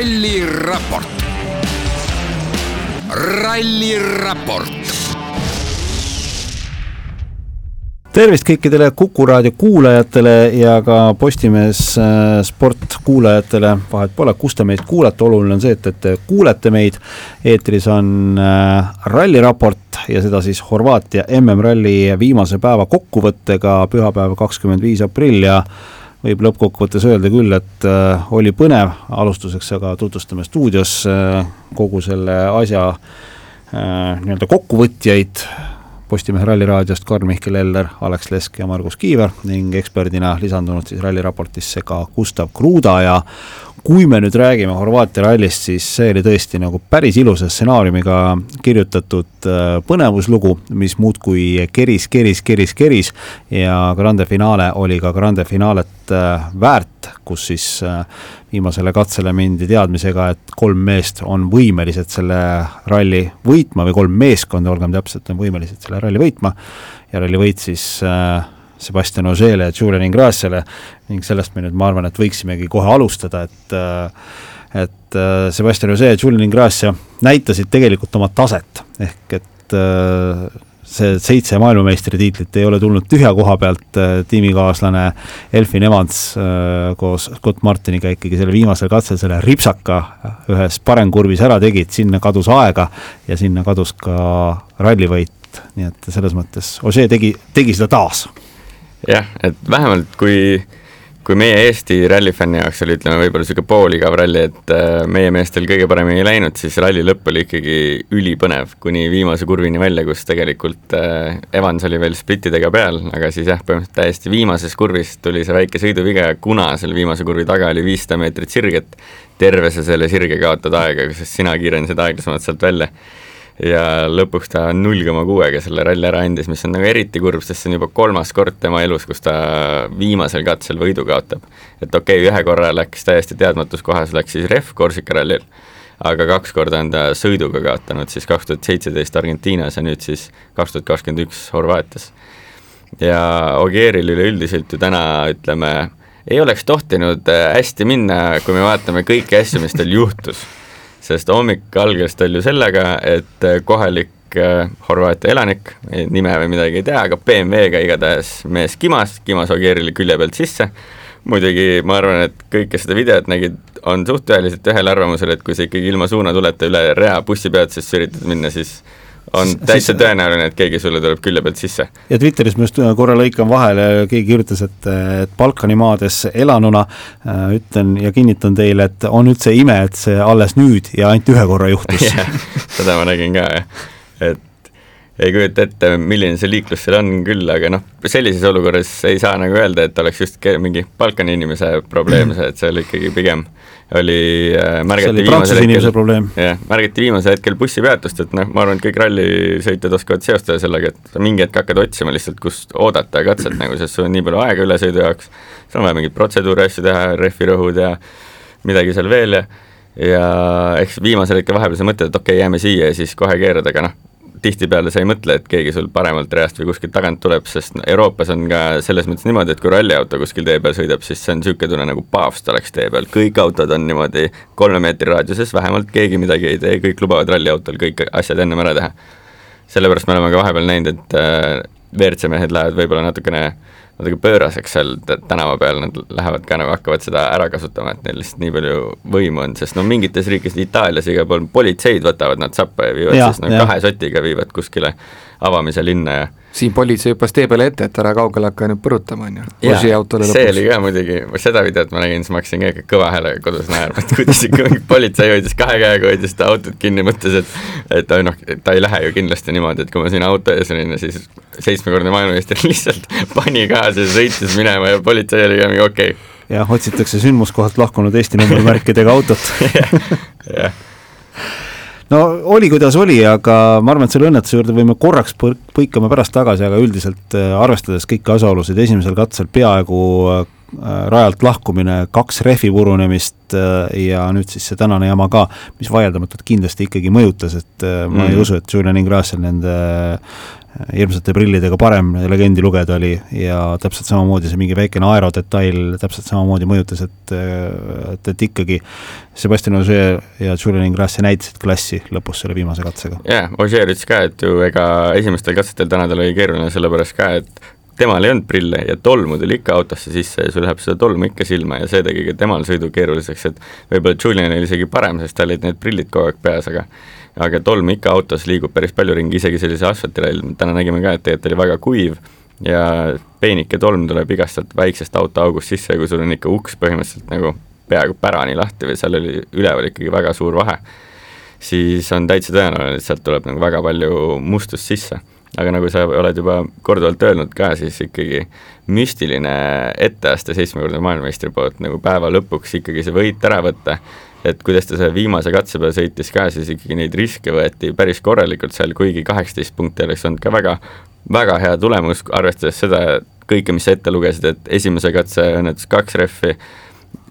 ralliraport. ralliraport tervist kõikidele Kuku raadio kuulajatele ja ka Postimees äh, sport kuulajatele, vahet pole, kus te meid kuulate, oluline on see, et, et te kuulete meid. eetris on äh, ralliraport ja seda siis Horvaatia MM-ralli viimase päeva kokkuvõttega, pühapäev, kakskümmend viis aprill ja võib lõppkokkuvõttes öelda küll, et äh, oli põnev, alustuseks aga tutvustame stuudios äh, kogu selle asja äh, nii-öelda kokkuvõtjaid. Postimehe Ralliraadiost Karl-Mihkel Eller, Alex Lesk ja Margus Kiiver ning eksperdina lisandunud siis ralliraportisse ka Gustav Kruda ja kui me nüüd räägime Horvaatia rallist, siis see oli tõesti nagu päris ilusa stsenaariumiga kirjutatud äh, põnevuslugu, mis muudkui keris, keris, keris, keris ja grande finaale oli ka grande finalet äh, väärt, kus siis äh, viimasele katsele mindi teadmisega, et kolm meest on võimelised selle ralli võitma või kolm meeskonda, olgem täpsed, on võimelised selle ralli võitma. Ja ralli võit siis äh, Sebastian Ožeele ja Julian Ingrassiale ning sellest me nüüd, ma arvan, et võiksimegi kohe alustada, et äh, et äh, Sebastian Ožee ja Julian Ingrassia näitasid tegelikult oma taset, ehk et äh, see seitse maailmameistritiitlit ei ole tulnud tühja koha pealt, tiimikaaslane Elfin Evans koos Scott Martiniga ikkagi selle viimasel katsel selle ripsaka ühes paremkurvis ära tegid, sinna kadus aega ja sinna kadus ka rallivõit, nii et selles mõttes Ožee tegi, tegi seda taas jah, et vähemalt kui, kui meie Eesti rallifänni jaoks oli, ütleme, võib-olla niisugune pooligav ralli, et äh, meie meestel kõige paremini ei läinud, siis ralli lõpp oli ikkagi ülipõnev, kuni viimase kurvini välja, kus tegelikult äh, Evans oli veel splittidega peal, aga siis jah, põhimõtteliselt täiesti viimases kurvis tuli see väike sõiduviga ja kuna selle viimase kurvi taga oli viissada meetrit sirget, terve sa selle sirge kaotad aega, sest sina kiirendasid aeglasemalt sealt välja ja lõpuks ta null koma kuuega selle ralli ära andis, mis on nagu eriti kurb, sest see on juba kolmas kord tema elus, kus ta viimasel katsel võidu kaotab. et okei okay,, ühe korra läks täiesti teadmatus kohas, läks siis ref Korsika rallil, aga kaks korda on ta sõiduga kaotanud, siis kaks tuhat seitseteist Argentiinas ja nüüd siis kaks tuhat kakskümmend üks Horvaatias. ja Ogieril üleüldiselt ju täna ütleme, ei oleks tohtinud äh, hästi minna, kui me vaatame kõiki asju, mis tal juhtus sest hommik algas tal ju sellega, et äh, kohalik äh, Horvaatia elanik, nime või midagi ei tea, aga BMW-ga igatahes mees kimas, kimas Ogierile külje pealt sisse, muidugi ma arvan, et kõik, kes seda videot nägid, on suhteliselt ühel arvamusel, et kui sa ikkagi ilma suunatuleta üle rea bussipeatusesse üritad minna, siis on täitsa tõenäoline, et keegi sulle tuleb külje pealt sisse. ja Twitteris ma just korra lõikan vahele, keegi kirjutas, et, et Balkani maades elanuna äh, ütlen ja kinnitan teile, et on üldse ime, et see alles nüüd ja ainult ühe korra juhtus seda ma nägin ka, jah. et ei kujuta ette, milline see liiklus seal on küll, aga noh, sellises olukorras ei saa nagu öelda, et oleks just mingi Balkani inimese probleem see, et see oli ikkagi pigem oli äh, märgati viimasel hetkel, jah, märgati viimasel hetkel bussipeatust, et noh, ma arvan, et kõik rallisõitjad oskavad seostada sellega, et mingi hetk hakkad otsima lihtsalt, kust oodata ja katset nagu, sest sul on nii palju aega ülesõidu jaoks, sul on vaja mingeid protseduure asju teha, rehvirõhud ja midagi seal veel ja ja eks viimasel hetkel vahepeal sa mõtled, et okei okay,, jääme siia ja siis kohe keerad, aga noh, tihtipeale sa ei mõtle, et keegi sul paremalt reast või kuskilt tagant tuleb, sest Euroopas on ka selles mõttes niimoodi, et kui ralliauto kuskil tee peal sõidab, siis see on niisugune tunne nagu paavst oleks tee peal, kõik autod on niimoodi kolme meetri raadiuses, vähemalt keegi midagi ei tee, kõik lubavad ralliautol kõik asjad ennem ära teha. sellepärast me oleme ka vahepeal näinud, et äh, WRC mehed lähevad võib-olla natukene äh, natuke pööraseks seal tänava peal, nad lähevad ka nagu hakkavad seda ära kasutama, et neil lihtsalt nii palju võimu on, sest no mingites riikides, Itaalias igal pool politseid võtavad nad sappa ja viivad ja, siis nagu kahe sotiga viivad kuskile avamise linna ja siin politsei hüppas tee peale ette, et ära kaugele hakka nüüd põrutama, on ju. see oli ka muidugi, seda videot ma nägin, siis ma hakkasin ka kõva häälega kodus naerma, et kuidas ikka mingi politsei hoidis kahe käega, hoidis seda autot kinni, mõtles, et et noh, ta ei lähe ju kindlasti niimoodi, et kui ma siin auto ees olin ja siis seitsmekordne maailmameister lihtsalt pani gaasi ja sõitis minema ja politsei oli ka mingi okei okay. jah, otsitakse sündmuskohalt lahkunud Eesti numbrimärkidega autot jah no oli, kuidas oli, aga ma arvan, et selle õnnetuse juurde võime korraks põikame pärast tagasi, aga üldiselt äh, arvestades kõiki asjaolusid, esimesel katsel peaaegu äh, rajalt lahkumine, kaks rehvi purunemist äh, ja nüüd siis see tänane jama ka, mis vaieldamatult kindlasti ikkagi mõjutas, et ma mm. ei mhm. usu, et Julian Ingrassel nende hirmsate prillidega parem legendi lugeda oli ja täpselt samamoodi see mingi väikene aerodetail täpselt samamoodi mõjutas, et, et, et ikkagi Sebastian Ogier ja Julian Ingrassi näitasid klassi lõpus selle viimase katsega. jah yeah,, Ogier ütles ka, et ju ega esimestel katsetel täna tal oli keeruline, sellepärast ka, et temal ei olnud prille ja tolmu tuli ikka autosse sisse ja sul läheb seda tolmu ikka silma ja see tegi ka temal sõidu keeruliseks, et võib-olla Julian oli isegi parem, sest tal olid need prillid kogu aeg peas, aga aga tolm ikka autos liigub päris palju ringi, isegi sellise asfaltirall, täna nägime ka, et tegelikult oli väga kuiv ja peenike tolm tuleb igast sealt väiksest autoaugust sisse ja kui sul on ikka uks põhimõtteliselt nagu peaaegu pärani lahti või seal oli üleval ikkagi väga suur vahe, siis on täitsa tõenäoline, et sealt tuleb nagu väga palju mustust sisse. Aga nagu sa oled juba korduvalt öelnud ka, siis ikkagi müstiline etteaste seitsmekordne maailmameistri poolt nagu päeva lõpuks ikkagi see võit ära võtta, et kuidas ta selle viimase katse peal sõitis ka, siis ikkagi neid riske võeti päris korralikult seal, kuigi kaheksateist punkti oleks olnud ka väga, väga hea tulemus, arvestades seda kõike, mis sa ette lugesid, et esimese katse õnnetus kaks rehvi,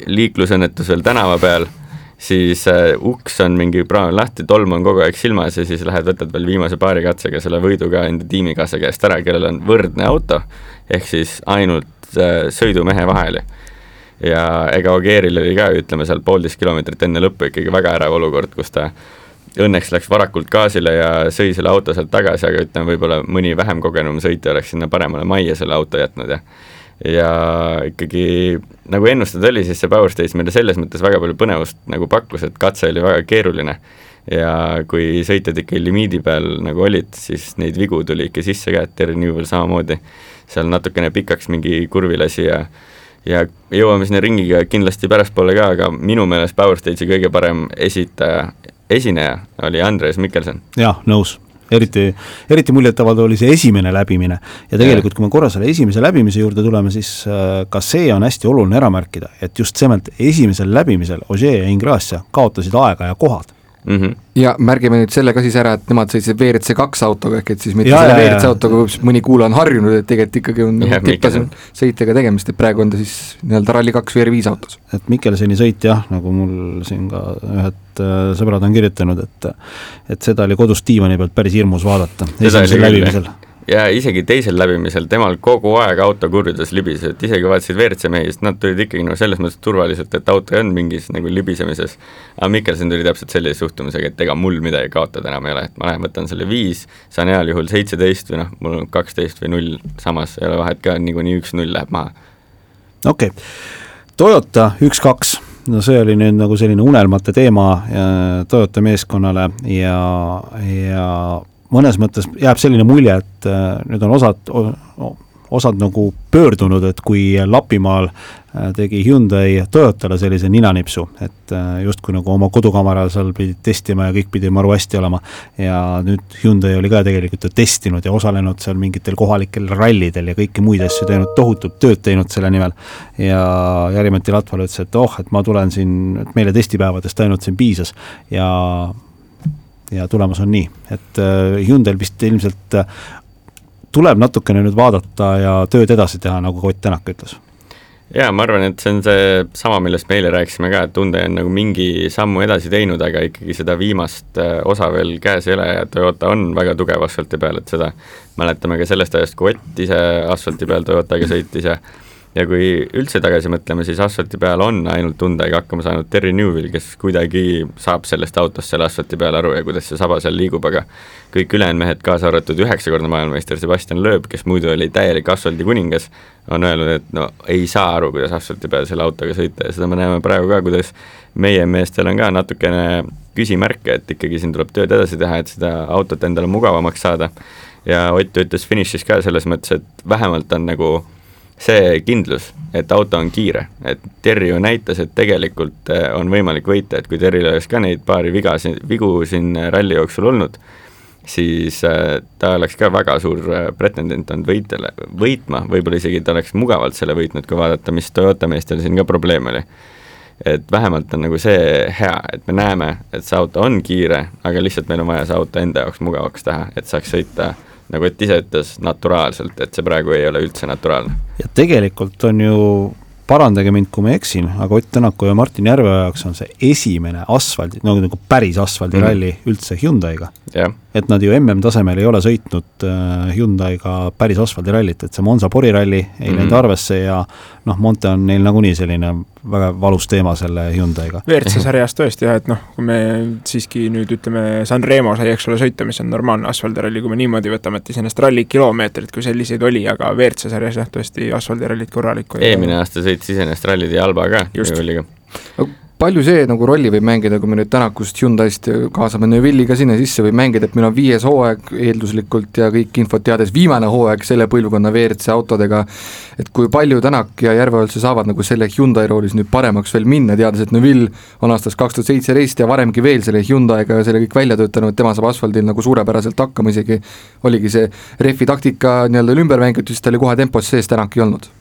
liiklusõnnetus veel tänava peal siis äh, uks on mingi praam lahti, tolm on kogu aeg silmas ja siis lähed, võtad veel viimase paari katsega selle võidu ka enda tiimikaaslase käest ära, kellel on võrdne auto, ehk siis ainult äh, sõidumehe vahel. Ja ega Ogieril oli ka, ütleme seal poolteist kilomeetrit enne lõppu ikkagi väga ärev olukord, kus ta õnneks läks varakult gaasile ja sõi selle auto sealt tagasi, aga ütleme, võib-olla mõni vähem kogenum sõitja oleks sinna paremale majja selle auto jätnud ja ja ikkagi nagu ennustada oli, siis see Power Stage meile selles mõttes väga palju põnevust nagu pakkus, et katse oli väga keeruline. Ja kui sõitjad ikka limiidi peal nagu olid, siis neid vigu tuli ikka sisse ka, et Terry Newell samamoodi seal natukene pikaks mingi kurvi lasi ja ja jõuame sinna ringiga kindlasti pärastpoole ka, aga minu meelest Power Stage'i kõige parem esitaja, esineja oli Andres Mikkelson. jah, nõus eriti, eriti muljetavaldav oli see esimene läbimine. ja tegelikult, kui me korra selle esimese läbimise juurde tuleme, siis äh, ka see on hästi oluline ära märkida, et just nimelt esimesel läbimisel Ogier ja Ingrassia kaotasid aega ja kohad mm. -hmm. ja märgime nüüd selle ka siis ära, et nemad sõitsid WRC kaks autoga, ehk et siis mitte ja, selle WRC autoga, kus mõni kuulaja on harjunud, et tegelikult ikkagi on ja, tippas sõitjaga tegemist, et praegu on ta siis nii-öelda Rally2 VR5 autos. et Mikkelseni sõit jah, nagu mul siin ka ühed äh, sõbrad on kirjutanud, et et seda oli kodus diivani pealt päris hirmus vaadata esimesel läbimisel ja isegi teisel läbimisel temal kogu aeg auto kurjades libis, et isegi vaatasid WRC mehi, sest nad tulid ikkagi nagu selles mõttes turvaliselt, et auto ei olnud mingis nagu libisemises. aga Mikkelson tuli täpselt sellise suhtumisega, et ega mul midagi kaotada enam ei ole, et ma lähen võtan selle viis, saan heal juhul seitseteist või noh, mul on kaksteist või null, samas ei ole vahet ka, niikuinii üks-null läheb maha. okei okay., Toyota üks-kaks no see oli nüüd nagu selline unelmate teema äh, Toyota meeskonnale ja, ja mõnes mõttes jääb selline mulje, et äh, nüüd on osad, osad nagu pöördunud, et kui Lapimaal äh, tegi Hyundai Toyotale sellise ninanipsu, et äh, justkui nagu oma kodukamera seal pidid testima ja kõik pidi maru hästi olema. ja nüüd Hyundai oli ka tegelikult ju testinud ja osalenud seal mingitel kohalikel rallidel ja kõiki muid asju teinud, tohutut tööd teinud selle nimel. ja Jari-Mati Latval ütles, et oh, et ma tulen siin, et meile testipäevadest ainult siin piisas ja ja tulemus on nii, et äh, Hyundai'l vist ilmselt äh, tuleb natukene nüüd vaadata ja tööd edasi teha, nagu Ott Tänak ütles. Jaa, ma arvan, et see on seesama, millest me eile rääkisime ka, et Hyundai on nagu mingi sammu edasi teinud, aga ikkagi seda viimast äh, osa veel käes ei ole ja Toyota on väga tugev asfalti peal, et seda mäletame ka sellest ajast, kui Ott ise asfalti peal Toyotaga sõitis ja ja kui üldse tagasi mõtleme, siis asfalti peal on ainult Hyundai'ga hakkama saanud Terry Newell, kes kuidagi saab sellest autost selle asfalti peal aru ja kuidas see saba seal liigub, aga kõik ülejäänud mehed, kaasa arvatud üheksakordne maailmameister Sebastian Loeb, kes muidu oli täielik asfaldi kuningas, on öelnud, et no ei saa aru, kuidas asfalti peal selle autoga sõita ja seda me näeme praegu ka, kuidas meie meestel on ka natukene küsimärke, et ikkagi siin tuleb tööd edasi teha, et seda autot endale mugavamaks saada. ja Ott ütles finišis ka selles mõttes, et vähemalt on nagu see kindlus, et auto on kiire, et Terry ju näitas, et tegelikult eh, on võimalik võita, et kui Terryl oleks ka neid paari viga, vigu siin ralli jooksul olnud, siis eh, ta oleks ka väga suur eh, pretendent olnud võitjale, võitma, võib-olla isegi ta oleks mugavalt selle võitnud, kui vaadata, mis Toyota meestel siin ka probleem oli. et vähemalt on nagu see hea, et me näeme, et see auto on kiire, aga lihtsalt meil on vaja see auto enda jaoks mugavaks teha, et saaks sõita nagu Ott ise ütles, naturaalselt, et see praegu ei ole üldse naturaalne. ja tegelikult on ju, parandage mind, kui ma eksin, aga Ott Tänaku ja Martin Järveoja jaoks on see esimene asfaldi, nagu, nagu päris asfaldiralli mm. üldse Hyundai'ga. jah et nad ju MM-tasemel ei ole sõitnud äh, Hyundai'ga päris asfaldirallit, et see Monza poriralli ei mm -hmm. läinud arvesse ja noh, Monte on neil nagunii selline väga valus teema selle Hyundai'ga. WRC sarjas tõesti jah, et noh, kui me siiski nüüd ütleme, Sanremo sai, eks ole, sõita, mis on normaalne asfaldiralli, kui me niimoodi võtame, et iseenesest ralli kilomeetreid kui selliseid oli, aga WRC sarjas jah, tõesti asfaldirallid korralikku eelmine aasta sõitis iseenesest rallid ja Alba ka. just palju see nagu rolli võib mängida, kui me nüüd Tänakust Hyundai'st kaasame Neville'i ka sinna sisse, võib mängida, et meil on viies hooaeg eelduslikult ja kõik infot teades viimane hooaeg selle põlvkonna WRC autodega, et kui palju Tänak ja Järveoja üldse saavad nagu selle Hyundai roolis nüüd paremaks veel minna, teades, et Neville on aastast kaks tuhat seitseteist ja varemgi veel selle Hyundai'ga selle kõik välja töötanud, tema saab asfaldil nagu suurepäraselt hakkama, isegi oligi see rehvi taktika nii-öelda ümber mängitud, siis ta oli kohe tempos sees, Tänak ei olnud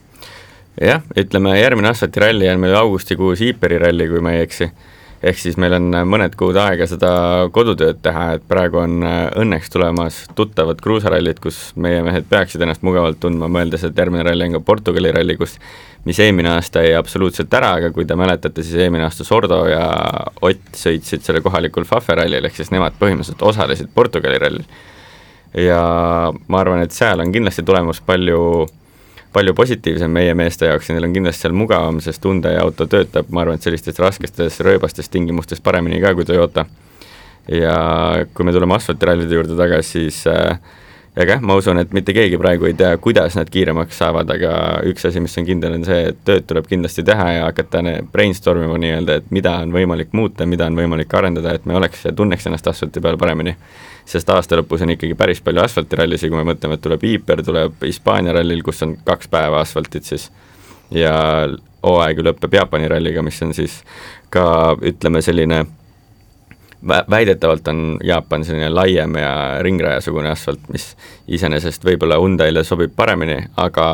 jah, ütleme järgmine asfaltiralli on meil augustikuus Iiperi ralli, kui ma ei eksi. ehk siis meil on mõned kuud aega seda kodutööd teha, et praegu on äh, õnneks tulemas tuttavad kruusarallid, kus meie mehed peaksid ennast mugavalt tundma, mõeldes, et järgmine ralli on ka Portugali ralli, kus mis eelmine aasta jäi absoluutselt ära, aga kui te mäletate, siis eelmine aasta Sordo ja Ott sõitsid selle kohalikul Fafe rallil, ehk siis nemad põhimõtteliselt osalesid Portugali rallil. ja ma arvan, et seal on kindlasti tulemus palju palju positiivsem meie meeste jaoks ja neil on kindlasti seal mugavam, sest Hyundai auto töötab, ma arvan, et sellistes raskestes rööbastes tingimustes paremini ka kui Toyota. ja kui me tuleme asfaltirallide juurde tagasi, siis äh, aga jah, ma usun, et mitte keegi praegu ei tea, kuidas nad kiiremaks saavad, aga üks asi, mis on kindel, on see, et tööd tuleb kindlasti teha ja hakata brainstorm ima nii-öelda, et mida on võimalik muuta, mida on võimalik arendada, et me oleks ja tunneks ennast asfalti peal paremini. Sest aasta lõpus on ikkagi päris palju asfaltirallisid, kui me mõtleme, et tuleb Iiper, tuleb Hispaania rallil, kus on kaks päeva asfaltit siis, ja hooaeg ju lõpeb Jaapani ralliga, mis on siis ka ütleme, selline väidetavalt on Jaapan selline laiem ja ringrajasugune asfalt, mis iseenesest võib-olla Hyundai'le sobib paremini, aga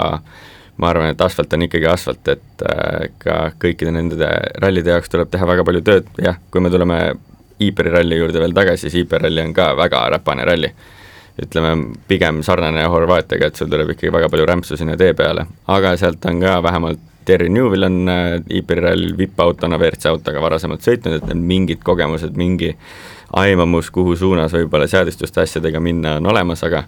ma arvan, et asfalt on ikkagi asfalt, et äh, ka kõikide nende rallide jaoks tuleb teha väga palju tööd, jah, kui me tuleme Iiperi ralli juurde veel tagasi, siis Iiperi ralli on ka väga räpane ralli. ütleme, pigem sarnane Horvaatiaga, et sul tuleb ikkagi väga palju rämpsu sinna tee peale, aga sealt on ka vähemalt Terry Newvil on äh, Iiperi rallil VIP-autona WRC autoga varasemalt sõitnud, et need mingid kogemused, mingi aimamus, kuhu suunas võib-olla seadistuste asjadega minna, on olemas, aga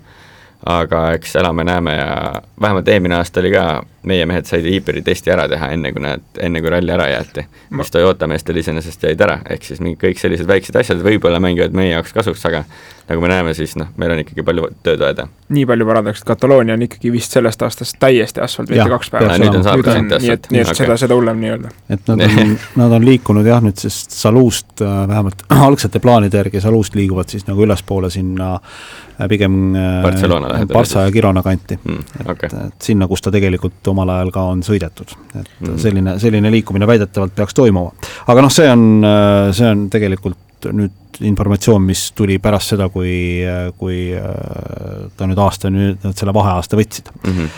aga eks elame-näeme ja vähemalt eelmine aasta oli ka, meie mehed said Iiperi testi ära teha, enne kui nad, enne kui ralli ära jäeti. mis Toyota meestel iseenesest jäid ära, ehk siis mingi kõik sellised väiksed asjad võib-olla mängivad meie jaoks kasuks, aga nagu me näeme, siis noh, meil on ikkagi palju tööd vaja teha. Nii palju parandaks, et Kataloonia on ikkagi vist sellest aastast täiesti asfalt, mitte kaks päeva. nüüd on saanud siit asfalt. nii et, nii et okay. seda, seda hullem nii-öelda. et nad on nad on liikunud jah, nüüd siis Saluust äh, vähemalt algsete plaanide järgi Saluust liiguvad siis nagu ülespoole sinna äh, pigem äh, lähedal. Barca ja Girona kanti mm,. Okay. et, et sinna, kus ta tegelikult omal ajal ka on sõidetud. et mm. selline, selline liikumine väidetavalt peaks toimuma. aga noh, see on, see on tegelikult nüüd informatsioon, mis tuli pärast seda, kui, kui äh, ta nüüd aasta, nüüd selle vaheaasta võtsid mm. -hmm.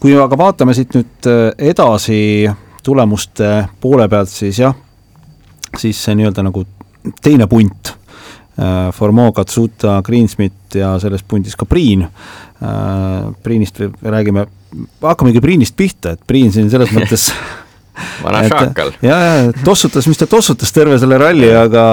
kui aga vaatame siit nüüd äh, edasi tulemuste poole pealt, siis jah, siis see nii-öelda nagu teine punt, äh, Formo, Katsuta, Greensmith ja selles pundis ka Priin, Priinist räägime, hakkamegi Priinist pihta, et Priin siin selles mõttes vana šaakal. ja, ja tossutas, mis ta tossutas terve selle ralli, aga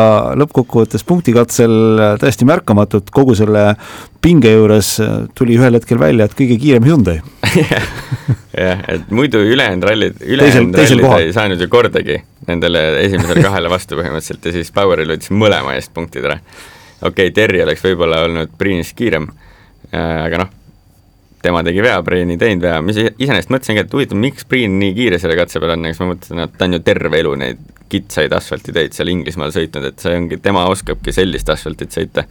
lõppkokkuvõttes punktikatsel täiesti märkamatult kogu selle pinge juures tuli ühel hetkel välja, et kõige kiirem Hyundai jah, et muidu ülejäänud rallid, ülejäänud rallid kohal. ei saanud ju kordagi nendele esimesele kahele vastu põhimõtteliselt ja siis Poweril võttis mõlema eest punktid ära. okei okay,, Terri oleks võib-olla olnud Priinist kiirem, äh, aga noh, tema tegi vea, Priin ei teinud vea, mis iseenesest mõtlesin ka, et huvitav, miks Priin nii kiire selle katse peal on, siis ma mõtlesin, et ta on ju terve elu neid kitsaid asfaltiteid seal Inglismaal sõitnud, et see ongi, tema oskabki sellist asfaltit sõita.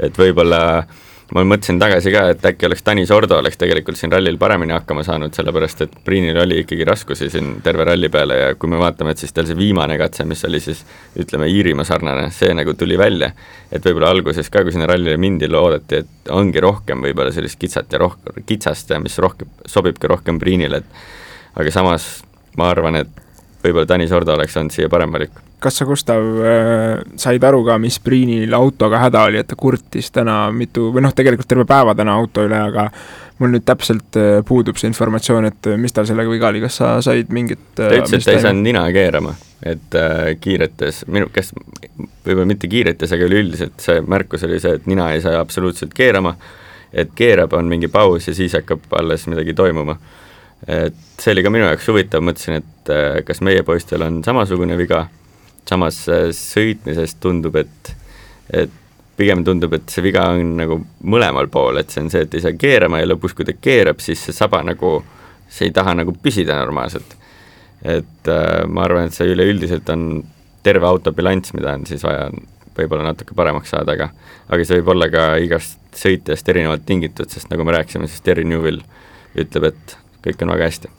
et võib-olla äh, ma mõtlesin tagasi ka, et äkki oleks Tanis Ordo oleks tegelikult siin rallil paremini hakkama saanud, sellepärast et Priinil oli ikkagi raskusi siin terve ralli peale ja kui me vaatame, et siis tal see viimane katse, mis oli siis ütleme, Iirimaa sarnane, see nagu tuli välja. et võib-olla alguses ka, kui sinna rallile mindi, loodeti, et ongi rohkem võib-olla sellist kitsat ja roh-, kitsast ja mis rohkem, sobibki rohkem Priinile, et aga samas ma arvan, et võib-olla Tanis Ordo oleks olnud siia parem valik kas sa, Gustav, äh, said aru ka, mis Priinil autoga häda oli, et ta kurtis täna mitu, või noh, tegelikult terve päeva täna auto üle, aga mul nüüd täpselt äh, puudub see informatsioon, et äh, mis tal sellega viga oli, kas sa said mingit ta ütles, et ta ei saanud nina keerama, et äh, kiiretes, minu, kes, võib-olla mitte kiiretes, aga üleüldiselt see märkus oli see, et nina ei saa absoluutselt keerama, et keerab, on mingi paus ja siis hakkab alles midagi toimuma. et see oli ka minu jaoks huvitav, mõtlesin, et kas meie poistel on samasugune viga, samas äh, sõitmises tundub, et, et pigem tundub, et see viga on nagu mõlemal pool, et see on see, et ei saa keerama ja lõpus, kui ta keerab, siis see saba nagu, see ei taha nagu püsida normaalselt. et äh, ma arvan, et see üleüldiselt on terve auto bilanss, mida on siis vaja võib-olla natuke paremaks saada, aga aga see võib olla ka igast sõitjast erinevalt tingitud, sest nagu me rääkisime, siis Terry Newell ütleb, et kõik on väga hästi.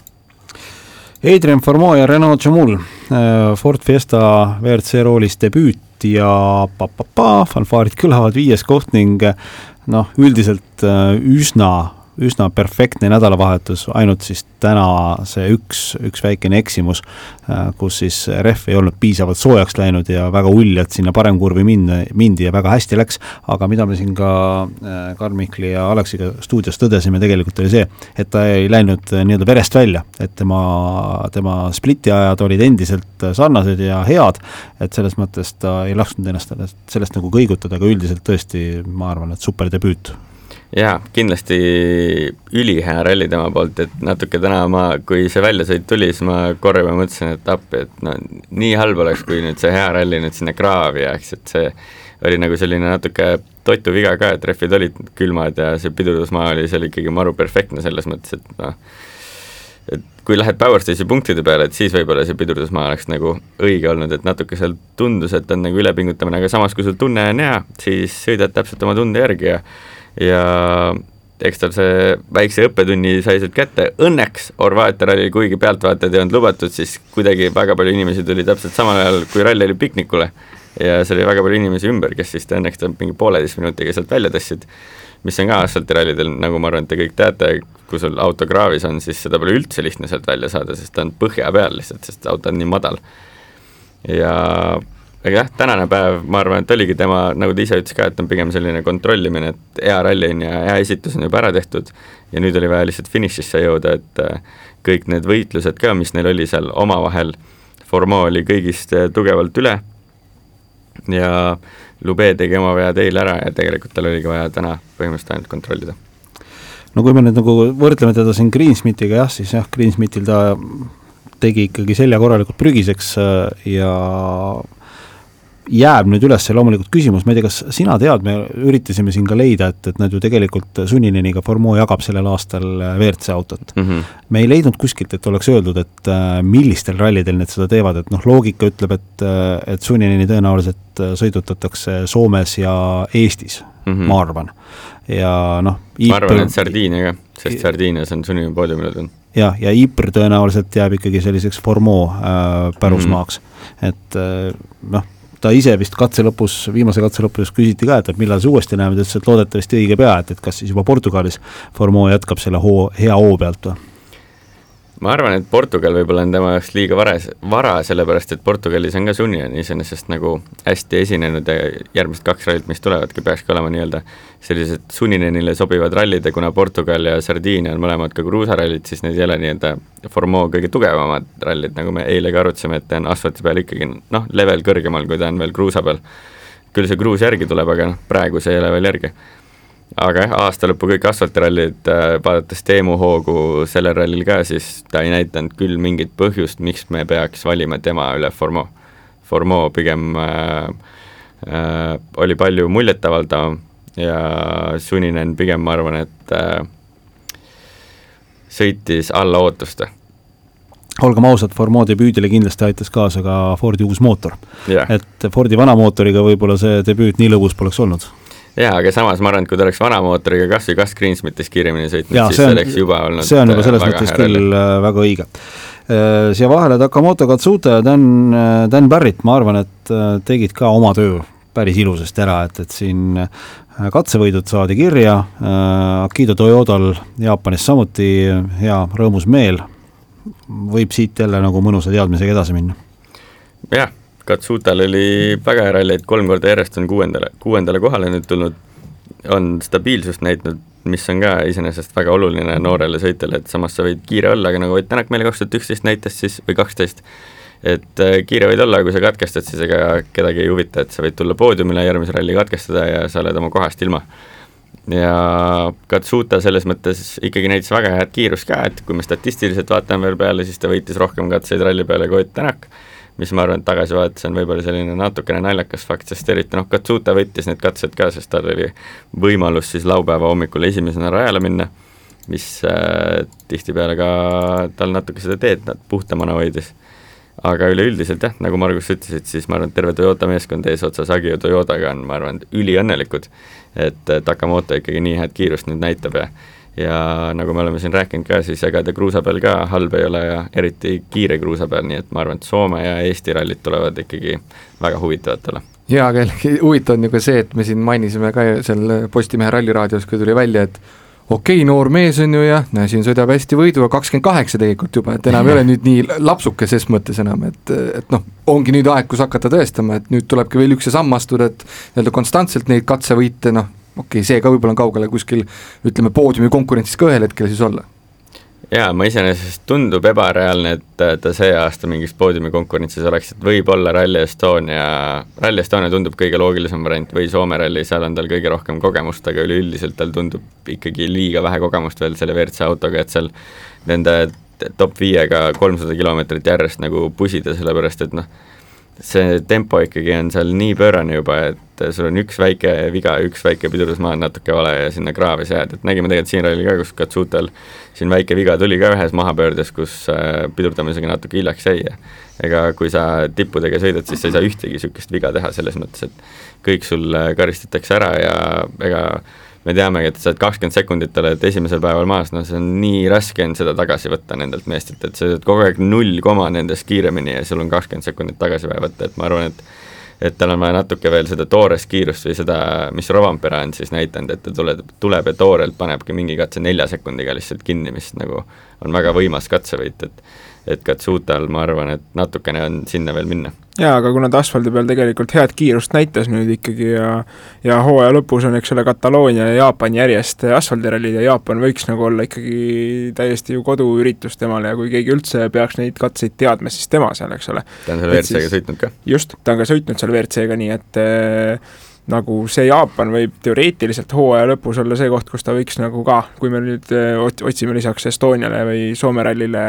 Adrian Formeau ja Renault Jamul, äh, Ford Fiesta WRC roolis debüüt ja pa-pa-pa, fanfaarid kõlavad, viies koht ning noh, üldiselt äh, üsna üsna perfektne nädalavahetus, ainult siis täna see üks, üks väikene eksimus, äh, kus siis rehv ei olnud piisavalt soojaks läinud ja väga uljalt sinna paremkurvi minna, mindi ja väga hästi läks, aga mida me siin ka äh, Karl Mihkli ja Aleksiga stuudios tõdesime tegelikult oli see, et ta ei läinud äh, nii-öelda verest välja, et tema, tema spliti ajad olid endiselt sarnased ja head, et selles mõttes ta ei lasknud ennast sellest, sellest nagu kõigutada, aga üldiselt tõesti ma arvan, et super debüüt jaa, kindlasti ülihea ralli tema poolt, et natuke täna ma, kui see väljasõit tuli, siis ma korra juba mõtlesin, et appi, et no nii halb oleks, kui nüüd see hea ralli nüüd sinna kraavi jääks, et see oli nagu selline natuke totu viga ka, et rehvid olid külmad ja see pidurdusmaa oli seal ikkagi maru perfektne selles mõttes, et noh, et kui lähed Power Stage'i punktide peale, et siis võib-olla see pidurdusmaa oleks nagu õige olnud, et natuke seal tundus, et on nagu ülepingutamine, aga samas, kui sul tunne on hea, siis sõidad täpselt oma tunde järgi ja ja eks tal see väikse õppetunni sai sealt kätte, õnneks Horvaatia rallil, kuigi pealtvaatajad ei olnud lubatud, siis kuidagi väga palju inimesi tuli täpselt samal ajal, kui ralli oli piknikule. ja seal oli väga palju inimesi ümber, kes siis õnneks mingi pooleteist minutiga sealt välja tõstsid, mis on ka asfaltirallidel, nagu ma arvan, et te kõik teate, kui sul auto kraavis on, siis seda pole üldse lihtne sealt välja saada, sest ta on põhja peal lihtsalt, sest auto on nii madal. ja aga jah, tänane päev, ma arvan, et oligi tema, nagu ta ise ütles ka, et on pigem selline kontrollimine, et hea ralli on ja hea esitus on juba ära tehtud ja nüüd oli vaja lihtsalt finišisse jõuda, et äh, kõik need võitlused ka, mis neil oli seal omavahel, Formo oli kõigist äh, tugevalt üle ja Lube tegi oma vead eile ära ja tegelikult tal oligi vaja täna põhimõtteliselt ainult kontrollida. no kui me nüüd nagu võrdleme teda siin Greensmithiga jah, siis jah, Greensmithil ta tegi ikkagi selja korralikult prügiseks äh, ja jääb nüüd üles loomulikult küsimus, ma ei tea, kas sina tead, me üritasime siin ka leida, et, et nad ju tegelikult Sunineniga Formeau jagab sellel aastal äh, WRC autot mm. -hmm. me ei leidnud kuskilt, et oleks öeldud, et äh, millistel rallidel need seda teevad, et noh, loogika ütleb, et, äh, et Sunineni tõenäoliselt sõidutatakse Soomes ja Eestis mm, -hmm. ma arvan. ja noh. ma arvan, et Sardiinia ka, sest Sardiinias on Sunini poodiumil olnud jah, ja Ypres tõenäoliselt jääb ikkagi selliseks Formeau äh, pärusmaaks mm, -hmm. et äh, noh ta ise vist katse lõpus, viimase katse lõpus küsiti ka, et, et millal see uuesti näeme, ta ütles, et loodetavasti õige pea, et, et kas siis juba Portugalis Formeau jätkab selle hoo, hea hoo pealt või? Ma arvan, et Portugal võib-olla on tema jaoks liiga vara, vara, sellepärast et Portugalis on ka Sunnian iseenesest nagu hästi esinenud ja järgmised kaks rallit, mis tulevadki, peakski olema nii-öelda sellised Sunninenile sobivad rallid ja kuna Portugal ja Sardiinia on mõlemad ka kruusarallid, siis need ei ole nii-öelda Formeau kõige tugevamad rallid, nagu me eile ka arutasime, et ta on asfalti peal ikkagi noh, level kõrgemal, kui ta on veel kruusa peal. küll see kruus järgi tuleb, aga noh, praegu see ei ole veel järgi aga jah, aasta lõppu kõik asfaltirallid, äh, vaadates Teemu hoogu sellel rallil ka, siis ta ei näidanud küll mingit põhjust, miks me peaks valima tema üle Formeau. Formeau pigem äh, äh, oli palju muljetavaldav ja Suninen pigem ma arvan, et äh, sõitis alla ootuste. Olgem ausad, Formeau debüüdile kindlasti aitas kaasa ka Fordi uus mootor. Yeah.. et Fordi vana mootoriga võib-olla see debüüt nii lõbus poleks olnud jaa, aga samas ma arvan, et kui ta oleks vana mootoriga kas või kas Greensmithis kiiremini sõitnud, siis see oleks juba olnud see on juba selles mõttes küll ralli. Äh, väga õige. Äh, siia vahele Takamoto Katsuta ja Dan, äh, Dan Barrett, ma arvan, et tegid ka oma töö päris ilusasti ära, et, et siin katsevõidud saadi kirja, Akido Toyodal Jaapanis samuti hea rõõmus meel, võib siit jälle nagu mõnusa teadmisega edasi minna. jah Katsutal oli väga hea ralli, et kolm korda järjest on kuuendale, kuuendale kohale nüüd tulnud, on stabiilsust näitanud, mis on ka iseenesest väga oluline noorele sõitjale, et samas sa võid kiire olla, aga nagu Ott Tänak meile kaks tuhat üksteist näitas siis, või kaksteist, et äh, kiire võid olla, kui sa katkestad, siis ega kedagi ei huvita, et sa võid tulla poodiumile, järgmise ralli katkestada ja sa oled oma kohast ilma. ja Katsuta selles mõttes ikkagi näitas väga head kiirust ka, et kui me statistiliselt vaatame veel peale, siis ta võitis rohkem katseid ralli peale kui Ott Tänak, mis ma arvan, et tagasivaates on võib-olla selline natukene naljakas fakt, sest eriti noh, Katsuta võttis need katsed ka, sest tal oli võimalus siis laupäeva hommikul esimesena rajale minna, mis äh, tihtipeale ka tal natuke seda teed puhtamana hoidis. Aga üleüldiselt jah, nagu Margus ütlesid, siis ma arvan, et terve Toyota meeskond eesotsas Agio Toyotaga on, ma arvan, üliõnnelikud, et Takamoto ikkagi nii head kiirust nüüd näitab ja ja nagu me oleme siin rääkinud ka, siis ega ta kruusa peal ka halb ei ole ja eriti kiire kruusa peal, nii et ma arvan, et Soome ja Eesti rallid tulevad ikkagi väga huvitavad talle. jaa, aga jällegi huvitav on ju ka see, et me siin mainisime ka seal Postimehe Ralliraadios, kui tuli välja, et okei okay,, noor mees on ju jah, näe siin sõidab hästi võiduga, kakskümmend kaheksa tegelikult juba, et enam ei ole nüüd nii lapsuke ses mõttes enam, et, et noh, ongi nüüd aeg, kus hakata tõestama, et nüüd tulebki veel üks samm astuda, et nii-öelda konstantselt neid katsevõite, noh, okei okay,, see ka võib-olla on kaugele kuskil ütleme, poodiumi konkurentsis ka ühel hetkel siis olla. Jaa, ma iseenesest tundub ebareaalne, et ta see aasta mingis poodiumi konkurentsis oleks, et võib-olla Rally Estonia, Rally Estonia tundub kõige loogilisem variant või Soome ralli, seal on tal kõige rohkem kogemust, aga üleüldiselt tal tundub ikkagi liiga vähe kogemust veel selle WRC autoga, et seal nende top viiega kolmsada kilomeetrit järjest nagu pusida, sellepärast et noh, see tempo ikkagi on seal nii pöörane juba, et sul on üks väike viga, üks väike pidurdusmaa on natuke vale ja sinna kraavi sa jääd, et nägime tegelikult siin ralli ka, kus Katsutal siin väike viga tuli ka ühes mahapöördes, kus äh, pidurdamisega natuke hiljaks jäi. Ja ega kui sa tippudega sõidad, siis sa ei saa ühtegi niisugust viga teha, selles mõttes, et kõik sul äh, karistatakse ära ja ega me teamegi, et sa oled kakskümmend sekundit oled esimesel päeval maas, no see on nii raske on seda tagasi võtta nendelt meestelt, et sa oled kogu aeg null koma nendest kiiremini ja sul on kakskümmend sekundit tagasi vaja võtta, et ma arvan, et et tal on vaja natuke veel seda toorest kiirust või seda, mis Rovampere on siis näidanud, et ta tuleb, tuleb ja toorelt panebki mingi katse nelja sekundiga lihtsalt kinni, mis nagu on väga võimas katsevõit, et et Katsutal ma arvan, et natukene on sinna veel minna. jaa, aga kuna ta asfaldi peal tegelikult head kiirust näitas nüüd ikkagi ja ja hooaja lõpus on, eks ole, Kataloonia ja Jaapan järjest asfaldirallid ja Jaapan võiks nagu olla ikkagi täiesti ju koduüritus temale ja kui keegi üldse peaks neid katseid teadma, siis tema seal, eks ole. ta on seal WRC-ga sõitnud ka. just, ta on ka sõitnud seal WRC-ga, nii et äh, nagu see Jaapan võib teoreetiliselt hooaja lõpus olla see koht, kus ta võiks nagu ka, kui me nüüd eh, otsime lisaks Estoniale või Soome rallile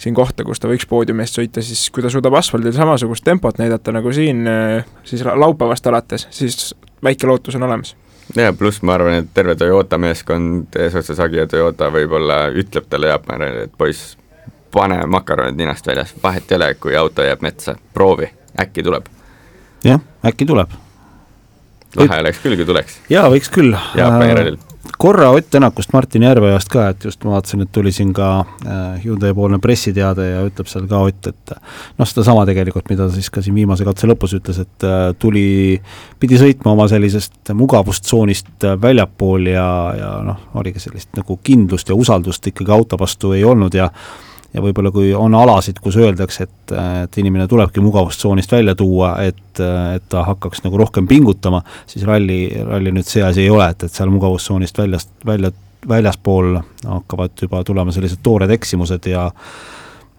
siin kohta, kus ta võiks poodiumi eest sõita, siis kui ta suudab asfaldil samasugust tempot näidata nagu siin, eh, siis laupäevast alates, siis väike lootus on olemas ja pluss ma arvan, et terve Toyota meeskond eesotsas Agi ja Toyota võib-olla ütleb talle Jaapanile, et poiss, pane makaronid ninast väljas, vahet ei ole, kui auto jääb metsa, proovi, äkki tuleb. jah, äkki tuleb lahe oleks küll, kui tuleks. jaa, võiks küll. Rallil korra Ott Tänakust Martin Järveojast ka, et just ma vaatasin, et tuli siin ka äh, Hyundai-poolne pressiteade ja ütleb seal ka Ott, et noh, sedasama tegelikult, mida ta siis ka siin viimase katse lõpus ütles, et äh, tuli, pidi sõitma oma sellisest mugavustsoonist äh, väljapool ja, ja noh, oligi sellist nagu kindlust ja usaldust ikkagi auto vastu ei olnud ja ja võib-olla kui on alasid, kus öeldakse, et, et inimene tulebki mugavustsoonist välja tuua, et, et ta hakkaks nagu rohkem pingutama, siis ralli, ralli nüüd see asi ei ole, et, et seal mugavustsoonist väljast, välja, väljaspool hakkavad juba tulema sellised toored eksimused ja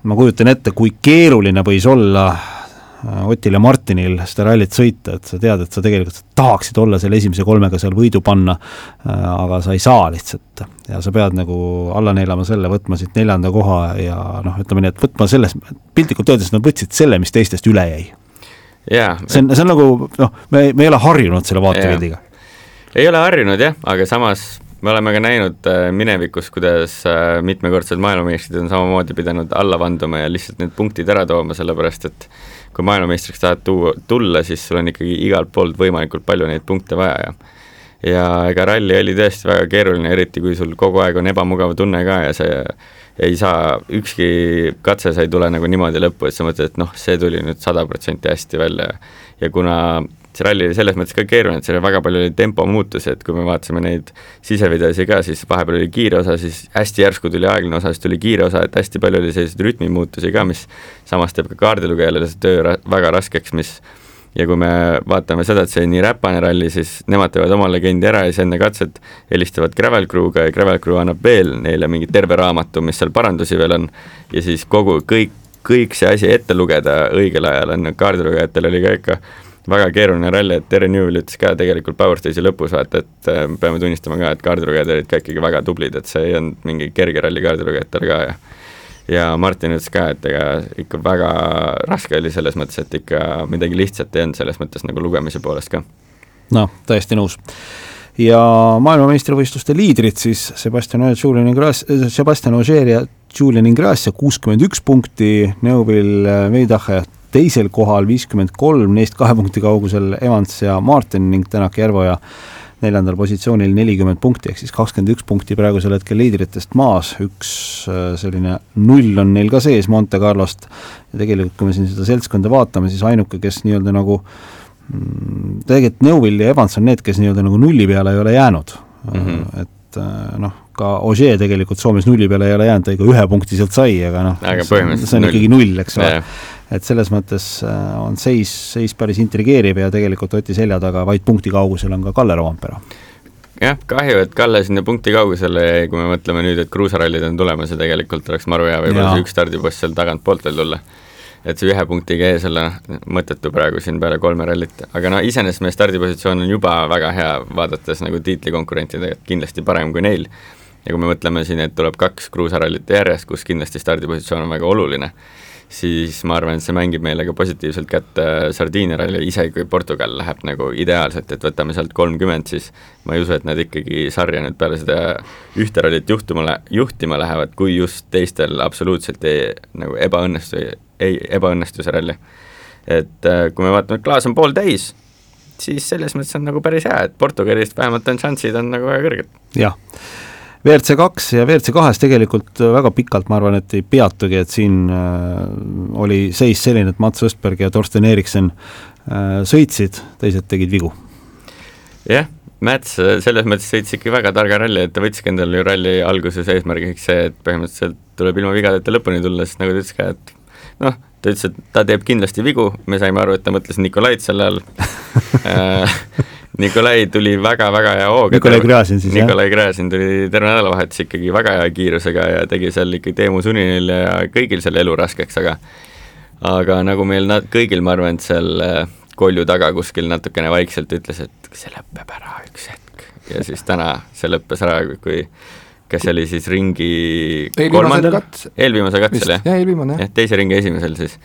ma kujutan ette, kui keeruline võis olla Äh, Otil ja Martinil seda rallit sõita, et sa tead, et sa tegelikult tahaksid olla selle esimese kolmega seal võidu panna, äh, aga sa ei saa lihtsalt. ja sa pead nagu alla neelama selle, võtma siit neljanda koha ja noh, ütleme nii, et võtma selles, piltlikult öeldes nad võtsid selle, mis teistest üle jäi. Yeah. see on, see on nagu noh, me, me ei ole harjunud selle vaatepildiga yeah.. ei ole harjunud jah, aga samas me oleme ka näinud äh, minevikus, kuidas mitmekordsed maailmameistrid on samamoodi pidanud alla vanduma ja lihtsalt need punktid ära tooma, sellepärast et kui maailmameistriks tahad tuua, tulla, siis sul on ikkagi igalt poolt võimalikult palju neid punkte vaja ja ja ega ralli oli tõesti väga keeruline, eriti kui sul kogu aeg on ebamugav tunne ka ja see ei saa, ükski katse sa ei tule nagu niimoodi lõppu, et sa mõtled, et noh, see tuli nüüd sada protsenti hästi välja. Ja kuna see ralli oli selles mõttes ka keeruline, et seal väga palju oli tempomuutusi, et kui me vaatasime neid sisevideosi ka, siis vahepeal oli kiire osa, siis hästi järsku tuli aeglane osa, siis tuli kiire osa, et hästi palju oli selliseid rütmimuutusi ka, mis samas teeb ka kaardilugejale see töö ra väga raskeks, mis ja kui me vaatame seda, et see nii räpane ralli, siis nemad teevad oma legendi ära ja siis enne katset helistavad Gravel Crew'ga ja Gravel Crew annab veel neile mingi terve raamatu, mis seal parandusi veel on, ja siis kogu, kõik kõik see asi ette lugeda õigel ajal on, kaardilugejatel oli ka ikka väga keeruline ralli, et Terry Newell ütles ka tegelikult Power Stage'i lõpus vaata, et äh, peame tunnistama ka, et kaardilugejad olid ka ikkagi väga tublid, et see ei olnud mingi kerge ralli kaardilugejatel ka ja ja Martin ütles ka, et ega ikka väga raske oli selles mõttes, et ikka midagi lihtsat ei olnud selles mõttes nagu lugemise poolest ka. noh, täiesti nõus ja maailmameistrivõistluste liidrid siis Sebastian Ogier, Julian Ingrassia, Sebastian Ogier ja Julian Ingrassia kuuskümmend üks punkti, Neuvill Veidache teisel kohal viiskümmend kolm, neist kahe punkti kaugusel Evans ja Martin ning Tänak Järvoja neljandal positsioonil nelikümmend punkti, ehk siis kakskümmend üks punkti praegusel hetkel liidritest maas, üks äh, selline null on neil ka sees Monte Carlost. Ja tegelikult, kui me siin seda seltskonda vaatame, siis ainuke, kes nii-öelda nagu mm, tegelikult Neuvill ja Evans on need, kes nii-öelda nagu nulli peale ei ole jäänud. Mm, -hmm. et äh, noh, ka Ogier tegelikult Soomes nulli peale ei ole jäänud, ta ikka ühe punkti sealt sai, aga noh, see on null. ikkagi null, eks ole et selles mõttes äh, on seis, seis päris intrigeeriv ja tegelikult Oti selja taga vaid punkti kaugusel on ka Kalle Roompere jah, kahju, et Kalle sinna punkti kaugusele jäi, kui me mõtleme nüüd, et kruusarallid on tulemas ja tegelikult oleks maru hea võib-olla see üks stardipost seal tagantpoolt veel tulla. et see ühe punktiga ees olla mõttetu praegu siin peale kolme rallit, aga no iseenesest meie stardipositsioon on juba väga hea, vaadates nagu tiitlikonkurentidega, kindlasti parem kui neil. Ja kui me mõtleme siin, et tuleb kaks kruusarallit järjest, kus kindlasti stardipositsioon on väga oluline siis ma arvan, et see mängib meile ka positiivselt kätte Sardiinia ralli, isegi kui Portugal läheb nagu ideaalselt, et võtame sealt kolmkümmend, siis ma ei usu, et nad ikkagi sarja nüüd peale seda ühte rallit juhtuma, juhtima lähevad, kui just teistel absoluutselt ei, nagu ebaõnnestu, ei, ebaõnnestu see ralli. et äh, kui me vaatame, et klaas on pooltäis, siis selles mõttes on nagu päris hea, et Portugalist vähemalt on šansid on nagu väga kõrged. jah WRC kaks ja WRC kahes tegelikult väga pikalt, ma arvan, et ei peatugi, et siin äh, oli seis selline, et Mats Östberg ja Torsten Eriksen äh, sõitsid, teised tegid vigu. jah, Mats selles mõttes sõitis ikka väga targa ralli, et ta võttiski endale ju ralli alguses eesmärgiks see, et põhimõtteliselt tuleb ilma vigadeta lõpuni tulla, sest nagu ta ütles ka, et noh, ta ütles, et ta teeb kindlasti vigu, me saime aru, et ta mõtles Nikolait sel ajal äh, Nikolai tuli väga-väga hea hooga. Nikolai Gräzin siis, jah? Nikolai Gräzin tuli terve nädalavahetus ikkagi väga hea kiirusega ja tegi seal ikka Teemu Suninil ja kõigil selle elu raskeks, aga aga nagu meil nad kõigil, ma arvan, et seal äh, kolju taga kuskil natukene vaikselt ütles, et see lõpeb ära üks hetk. ja siis täna see lõppes ära, kui kes oli siis ringi kolmandal, eelviimasel katsel, jah? jah, eelviimane, jah. jah, teise ringi esimesel siis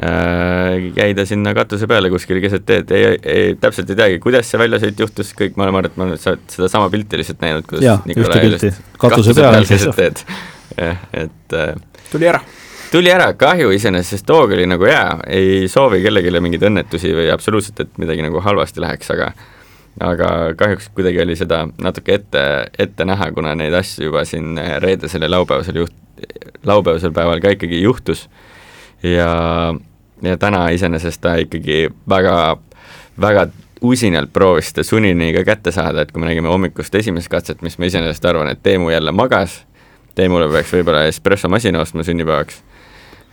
Äh, jäi ta sinna katuse peale kuskil keset teed, ei, ei, täpselt ei teagi, kuidas see väljasõit juhtus, kõik, ma arvan, et ma olen sedasama pilti lihtsalt näinud, kuidas ja, Nikolai pilti, katuse peal keset teed. jah, et äh, tuli ära. tuli ära, kahju iseenesest, sest hoog oli nagu hea, ei soovi kellelegi mingeid õnnetusi või absoluutselt, et midagi nagu halvasti läheks, aga aga kahjuks kuidagi oli seda natuke ette, ette näha, kuna neid asju juba siin reedesel ja laupäevasel juht, laupäevasel päeval ka ikkagi juhtus ja, ja täna iseenesest ta ikkagi väga, väga usinalt proovis seda Sunini ka kätte saada, et kui me nägime hommikust esimest katset, mis ma iseenesest arvan, et Teemu jälle magas, Teemule peaks võib-olla espressomasina ostma sünnipäevaks,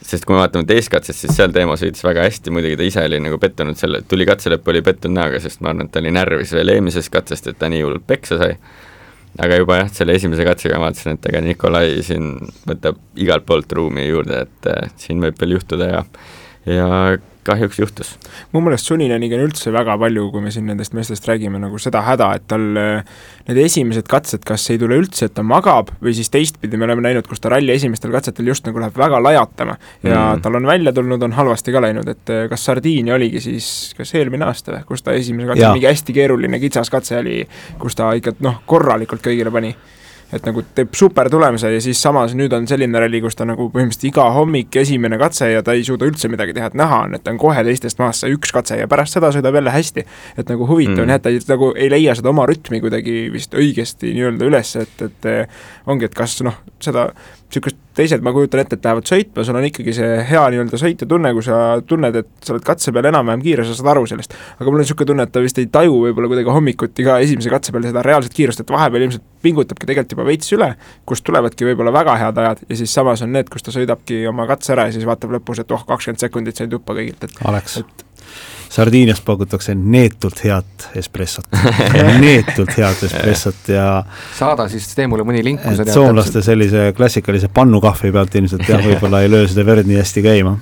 sest kui me vaatame teist katset, siis seal Teemo sõitis väga hästi, muidugi ta ise oli nagu pettunud selle, tuli katse lõppu, oli pettunud näoga, sest ma arvan, et ta oli närvis veel eelmisest katsest, et ta nii hullult peksa sai aga juba jah, selle esimese katsega vaatasin, et ega Nikolai siin võtab igalt poolt ruumi juurde, et äh, siin võib veel juhtuda ja ja kahjuks juhtus. mu meelest Sunineniga on üldse väga palju, kui me siin nendest meestest räägime, nagu seda häda, et tal äh, need esimesed katsed kas ei tule üldse, et ta magab, või siis teistpidi me oleme näinud, kus ta ralli esimestel katsetel just nagu läheb väga lajatama ja mm. tal on välja tulnud, on halvasti ka läinud, et äh, kas Sardiinia oligi siis, kas eelmine aasta või, kus ta esimese katse, mingi hästi keeruline kitsas katse oli, kus ta ikka noh, korralikult kõigile pani et nagu teeb super tulemuse ja siis samas nüüd on selline ralli, kus ta nagu põhimõtteliselt iga hommik esimene katse ja ta ei suuda üldse midagi teha, et näha on, et ta on kohe teistest maas see üks katse ja pärast seda sõidab jälle hästi. et nagu huvitav on mm. jah, et ta ei, nagu ei leia seda oma rütmi kuidagi vist õigesti nii-öelda üles, et, et ongi, et kas noh, seda niisugust teised, ma kujutan ette, et lähevad sõitma, sul on ikkagi see hea nii-öelda sõitjatunne, kui sa tunned, et sa oled katse peal enam-vähem kiire, sa saad aru sellest. aga mul on niisugune tunne, et ta vist ei taju võib-olla kuidagi hommikuti ka esimese katse peal seda reaalset kiirust, et vahepeal ilmselt pingutabki tegelikult juba veits üle, kust tulevadki võib-olla väga head ajad ja siis samas on need, kus ta sõidabki oma katse ära ja siis vaatab lõpus, et oh, kakskümmend sekundit sain tuppa kõigilt, et Alex et Sardiinias pakutakse neetult head espressot. Neetult head espressot ja saada siis, tee mulle mõni link, kui sa tead soomlaste sellise klassikalise pannukahvi pealt ilmselt jah, võib-olla ei löö seda verd nii hästi käima.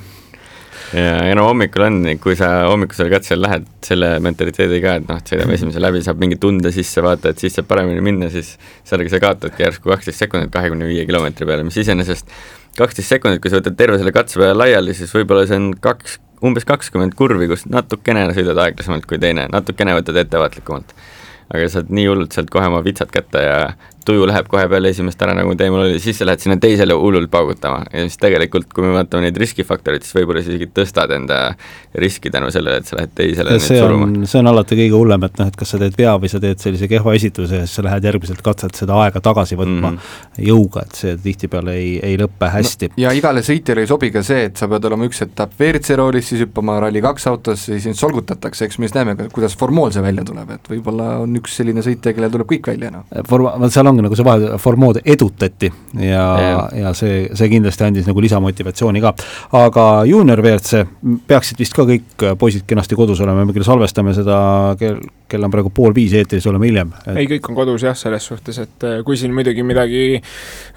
Ja, ja no hommikul on, kui sa hommikusele katsele lähed selle mentaliteediga, et noh, et sõidame esimese läbi, saab mingi tunde sisse vaata, et siis saab paremini minna, siis sellega sa kaotadki järsku kaksteist sekundit kahekümne viie kilomeetri peale, mis iseenesest kaksteist sekundit, kui sa võtad terve selle katse peale laiali, siis võib-olla see on kaks, umbes kakskümmend kurvi, kus natukene sõidad aeglasemalt kui teine, natukene võtad ettevaatlikumalt. aga saad nii hullult sealt kohe oma vitsad kätte ja tuju läheb kohe peale esimest ära, nagu teemal oli, siis sa lähed sinna teisele hullult paugutama ja siis tegelikult, kui me vaatame neid riskifaktoreid, siis võib-olla sa isegi tõstad enda riski tänu sellele, et sa lähed teisele see on, see on alati kõige hullem, et noh, et kas sa teed vea või sa teed sellise kehva esituse ja siis sa lähed järgmiselt katselt seda aega tagasi võtma mm -hmm. jõuga, et see tihtipeale ei, ei lõppe hästi no,. ja igale sõitjale ei sobi ka see, et sa pead olema üks etapp WRC roolis, siis hüppama Rally2 autosse, siis sind solgutatakse, eks me siis näeme, kuidas formool see välja tuleb, et võib-olla on üks selline sõitja, kellel tuleb kõik välja, noh. Form-, seal ongi nagu see vahe, Formood edutati ja, ja., ja see, see kindlasti andis nagu lisamotivatsiooni ka. aga juunior WRC peaksid vist ka kõik poisid kenasti kodus olema, me küll salvestame seda kell, kell on praegu pool viis, eetris oleme hiljem et.... ei, kõik on kodus jah, selles suhtes, et eh, kui siin muidugi midagi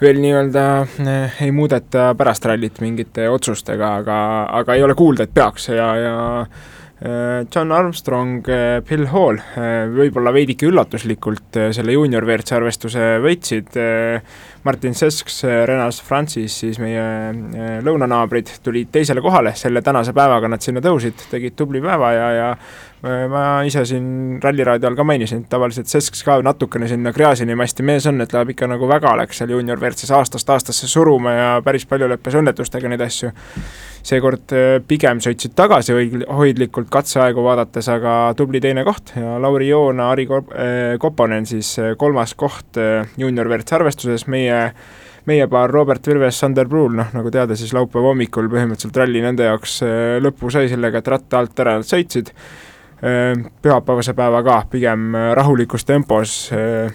veel nii-öelda eh, ei muudeta pärast rallit mingite otsustega, aga, aga ei ole kuulda, et peaks ja, ja Äh, John Armstrong, Bill äh, Hall äh, võib-olla veidike üllatuslikult selle juunior WRC arvestuse võitsid, Martin Sesks, Renas Francis, siis meie lõunanaabrid tulid teisele kohale, selle tänase päevaga nad sinna tõusid, tegid tubli päeva ja, ja ma ise siin Ralliraadio all ka mainisin, et tavaliselt Sesks ka natukene sinna Gräzini masti mees on, et läheb ikka nagu väga läks seal juunior WRC-s aastast aastasse suruma ja päris palju lõppes õnnetustega neid asju. seekord äh, pigem sõitsid tagasihoidlikult katseaegu vaadates, aga tubli teine koht ja Lauri Joona, Ari äh, Koponen siis äh, kolmas koht juunior WRC arvestuses, meie meie paar Robert Virves, Sander Pruul, noh nagu teada, siis laupäeva hommikul põhimõtteliselt ralli nende jaoks lõppu sai sellega, et ratta alt ära nad sõitsid pühapäevase päeva ka pigem äh, rahulikus tempos, äh,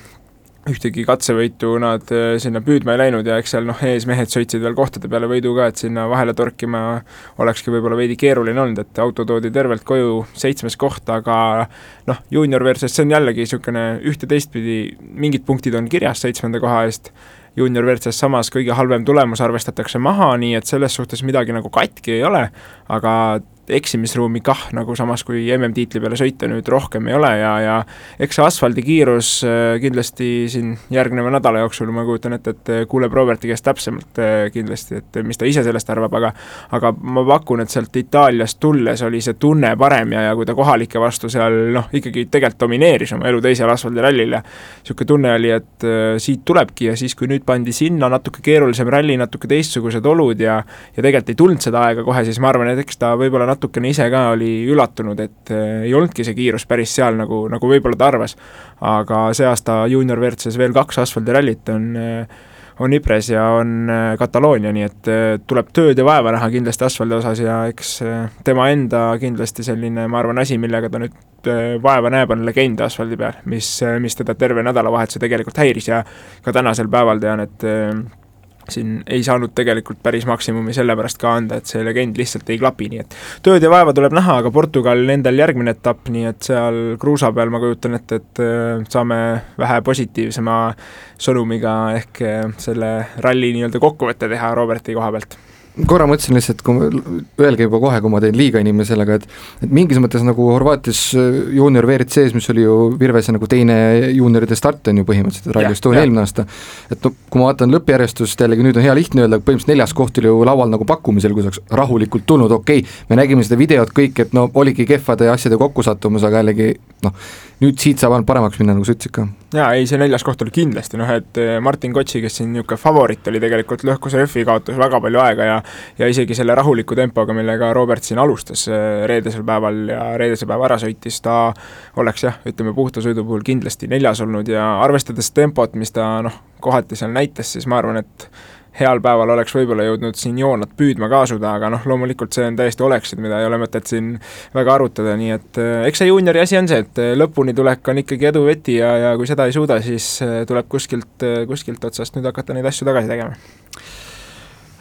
ühtegi katsevõitu nad äh, sinna püüdma ei läinud ja eks seal noh, ees mehed sõitsid veel kohtade peale võidu ka, et sinna vahele torkima olekski võib-olla veidi keeruline olnud, et auto toodi tervelt koju, seitsmes koht, aga noh, juunior versus see on jällegi niisugune ühte teistpidi, mingid punktid on kirjas seitsmenda koha eest, juunior versus samas kõige halvem tulemus arvestatakse maha, nii et selles suhtes midagi nagu katki ei ole, aga eksimisruumi kah, nagu samas kui MM-tiitli peale sõita nüüd rohkem ei ole ja, ja eks see asfaldikiirus äh, kindlasti siin järgneva nädala jooksul, ma kujutan ette, et kuuleb Roberti käest täpsemalt äh, kindlasti, et mis ta ise sellest arvab, aga aga ma pakun, et sealt Itaaliast tulles oli see tunne parem ja, ja kui ta kohalike vastu seal noh, ikkagi tegelikult domineeris oma elu teisel asfaldirallil ja niisugune tunne oli, et äh, siit tulebki ja siis, kui nüüd pandi sinna natuke keerulisem ralli, natuke teistsugused olud ja ja tegelikult ei tulnud seda aega kohe, siis ma arvan, et eks ta võib-olla natukene ise ka oli üllatunud, et äh, ei olnudki see kiirus päris seal, nagu, nagu võib-olla ta arvas. aga see aasta juunior WRC-s veel kaks asfaldirallit on äh, on Ypres ja on äh, Kataloonia, nii et tuleb tööd ja vaeva näha kindlasti asfaldi osas ja eks tema enda kindlasti selline, ma arvan, asi, millega ta nüüd vaeva näeb, on legend asfaldi peal, mis, mis teda terve nädalavahetuse tegelikult häiris ja ka tänasel päeval tean, et siin ei saanud tegelikult päris maksimumi sellepärast ka anda, et see legend lihtsalt ei klapi, nii et tööd ja vaeva tuleb näha, aga Portugal endal järgmine etapp, nii et seal kruusa peal ma kujutan ette, et äh, saame vähe positiivsema sõnumiga ehk äh, selle ralli nii-öelda kokkuvõtte teha Roberti koha pealt korra mõtlesin lihtsalt, kui öelge juba kohe, kui ma teen liiga inimesele, aga et et mingis mõttes nagu Horvaatias äh, juunior WRC-s, mis oli ju Virvese nagu teine juunioride start on ju põhimõtteliselt Rally Estonia eelmine aasta, et no kui ma vaatan lõppjärjestust, jällegi nüüd on hea lihtne öelda, põhimõtteliselt neljas koht oli ju laual nagu pakkumisel, kui sa oleks rahulikult tulnud, okei okay,, me nägime seda videot kõik, et no oligi kehvade asjade kokkusattumus, aga jällegi noh, nüüd siit saab ainult paremaks minna, nagu sa ütlesid ka. jaa, ei see neljas koht oli kindlasti noh, et eh, Martin Kotsi, kes siin niisugune favoriit oli, tegelikult lõhkus rehvi, kaotas väga palju aega ja ja isegi selle rahuliku tempoga, millega Robert siin alustas eh, reedesel päeval ja reedesel päeval ära sõitis, ta oleks jah, ütleme puhta sõidu puhul kindlasti neljas olnud ja arvestades tempot, mis ta noh, kohati seal näitas, siis ma arvan, et heal päeval oleks võib-olla jõudnud siin joonat püüdma ka asuda, aga noh, loomulikult see on täiesti oleksid, mida ei ole mõtet siin väga arutada, nii et eh, eks see juuniori asi on see, et eh, lõpuni tulek on ikkagi edu veti ja, ja kui seda ei suuda, siis tuleb kuskilt, kuskilt otsast nüüd hakata neid asju tagasi tegema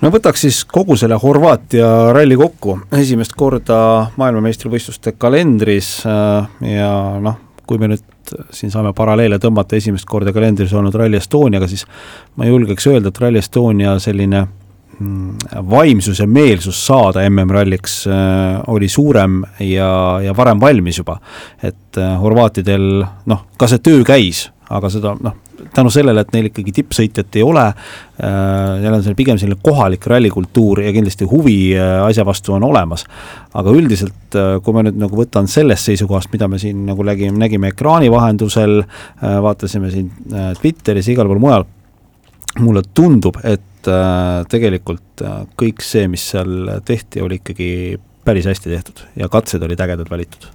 no võtaks siis kogu selle Horvaatia ralli kokku, esimest korda maailmameistrivõistluste kalendris äh, ja noh, kui me nüüd siin saame paralleele tõmmata esimest korda kalendris olnud Rally Estoniaga, siis ma julgeks öelda, et Rally Estonia selline mm, vaimsus ja meelsus saada MM-ralliks äh, oli suurem ja, ja varem valmis juba. et äh, horvaatidel noh, ka see töö käis, aga seda noh, tänu sellele, et neil ikkagi tippsõitjat ei ole äh,, neil on seal pigem selline kohalik rallikultuur ja kindlasti huvi äh, asja vastu on olemas. aga üldiselt äh,, kui ma nüüd nagu võtan sellest seisukohast, mida me siin nagu nägime, nägime ekraani vahendusel äh,, vaatasime siin äh, Twitteris igal pool mujal, mulle tundub, et äh, tegelikult äh, kõik see, mis seal tehti, oli ikkagi päris hästi tehtud ja katsed olid ägedad valitud